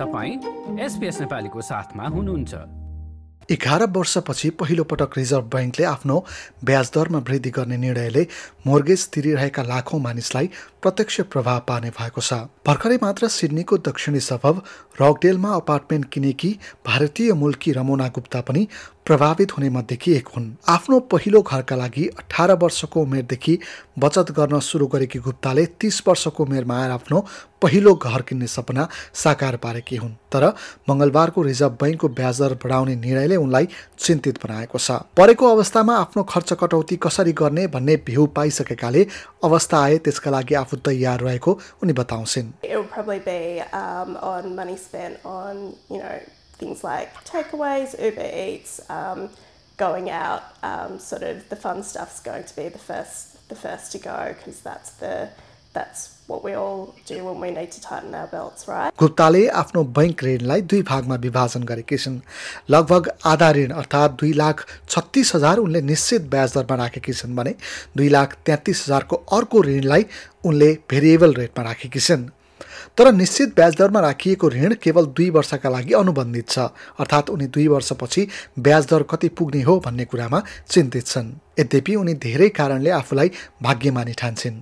तपाईँ एसपिएस नेपालीको साथमा हुनुहुन्छ। एघार वर्षपछि पहिलो पटक रिजर्भ ब्याङ्कले आफ्नो ब्याज दरमा वृद्धि गर्ने निर्णयले मोर्गेज तिरिरहेका लाखौँ मानिसलाई प्रत्यक्ष प्रभाव पार्ने भएको छ। भर्खरै मात्र सिडनीको दक्षिणी सभब रकडेलमा अपार्टमेन्ट किनेकी भारतीय मूलकी रमोना गुप्ता पनि प्रभावित हुने मध्येकी एक हुन्। आफ्नो पहिलो घरका लागि अठार वर्षको उमेरदेखि बचत गर्न सुरु गरेकी गुप्ताले तीस वर्षको उमेरमा आएर आफ्नो पहिलो घर किन्ने सपना साकार पारेकी हुन् तर मङ्गलबारको रिजर्भ बैङ्कको ब्याज दर बढाउने निर्णयले उनलाई चिन्तित बनाएको छ। परेको अवस्थामा आफ्नो खर्च कटौती कसरी गर्ने भन्ने भ्यू पाइसकेकाले अवस्था आए त्यसका लागि आफू तयार रहेको उनी बताउँछिन्। Um, the first to go because that's the गुप्ताले आफ्नो बैङ्क ऋणलाई दुई भागमा विभाजन गरेकी छिन्। लगभग आधा ऋण अर्थात् दुई लाख छत्तिस हजार उनले निश्चित ब्याज दरमा राखेकी छन् भने दुई लाख तेत्तिस हजारको अर्को ऋणलाई उनले भेरिएबल रेटमा राखेकी छिन्। तर निश्चित ब्याज दरमा राखिएको ऋण केवल दुई वर्षका लागि अनुबन्धित छ अर्थात् उनी दुई वर्षपछि ब्याज दर कति पुग्ने हो भन्ने कुरामा चिन्तित छन्। यद्यपि उनी धेरै कारणले आफूलाई भाग्यमानी ठान्छन्।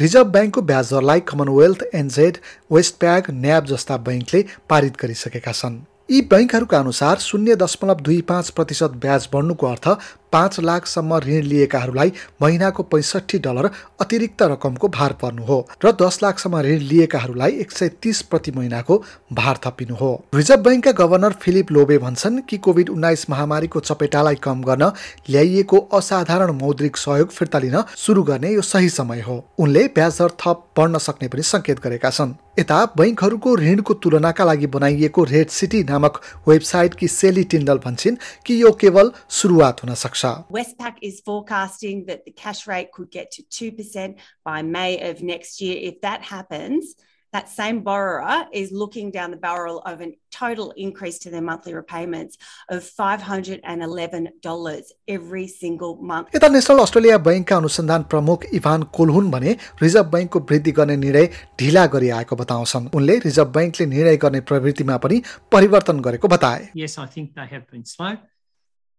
रिजर्भ ब्याङ्कको ब्याज दरलाई कमनवेल्थ एनजेड वेस्ट ब्याग न्याब जस्ता बैङ्कले पारित गरिसकेका छन्। यी बैङ्कहरूका अनुसार शून्य दशमलव दुई पाँच प्रतिशत ब्याज बढ्नुको अर्थ पाँच लाखसम्म ऋण लिएकाहरूलाई महिनाको पैँसठी डलर अतिरिक्त रकमको भार पर्नु हो र दस लाखसम्म ऋण लिएकाहरूलाई एक सय तिस प्रति महिनाको भार थपिनु हो। रिजर्भ ब्याङ्कका गभर्नर फिलिप लोबे भन्छन् कि कोभिड उन्नाइस महामारीको चपेटालाई कम गर्न ल्याइएको असाधारण मौद्रिक सहयोग फिर्ता लिन सुरु गर्ने यो सही समय हो। उनले ब्याज दर थप बढ्न सक्ने पनि सङ्केत गरेका छन्। यता बैङ्कहरूको ऋणको तुलनाका लागि बनाइएको रेड सिटी नामक वेबसाइटकी सेली टिन्डल भन्छन् कि यो केवल सुरुवात हुन सक्छ। Westpac is forecasting that the cash rate could get to 2% by May of next year. If that happens, that same borrower is looking down the barrel of a total increase to their monthly repayments of $511 every single month. यता national Australia बैङ्कका अनुसन्धान प्रमुख Ivan कोलहुन भने reserve बैङ्कको वृद्धि गर्ने निर्णय ढिला गरिआएको बताउँछन् उनले रिजर्भ बैङ्कले निर्णय गर्ने प्रवृत्तिमा पनि परिवर्तन गरेको बताए Yes, I think they have been slow.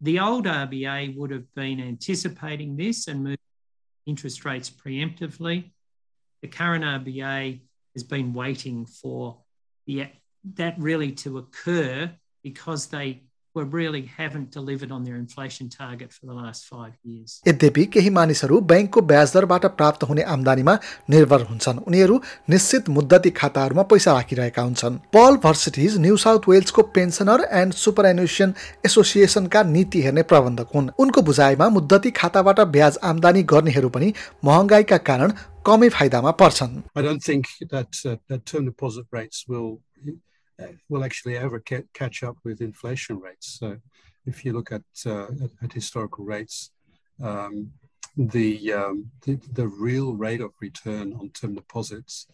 The old RBA would have been anticipating this and moved interest rates preemptively. The current RBA has been waiting for the, that really to occur because they really haven't delivered on their inflation target for the last five years. यद्यपि केही मानिसहरू ब्याङ्कको ब्याज दरबाट प्राप्त हुने आम्दानीमा निर्भर हुन्छन्। उनीहरू निश्चित मुद्दती खाताहरूमा पैसा राखिरहेका हुन्छन्। पल भर्सिटिज न्यू साउथ वेल्सको पेन्सनर एन्ड सुपर एन्युसन एसोसिएसनका नीति हेर्ने प्रबन्धक हुन्। उनको बुझाइमा मुद्दती खाताबाट ब्याज आम्दानी गर्नेहरू पनि महँगाईका कारण कमै फाइदामा पर्छन्। I don't think that, uh, that term deposit rates will will actually ever catch up with inflation rates. So if you look at, uh, at, at, historical rates, um, the, um, the, the real rate of return on term deposits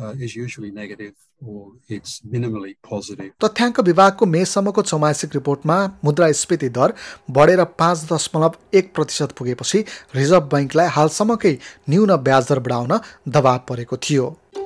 uh, is usually negative or it's minimally positive. तथ्याङ्क विभागको मेसम्मको चौमासिक रिपोर्टमा मुद्रास्फीति दर बढेर पाँच दशमलव एक प्रतिशत पुगेपछि रिजर्भ बैङ्कलाई हालसम्मकै न्यून ब्याज दर बढाउन दबाव परेको थियो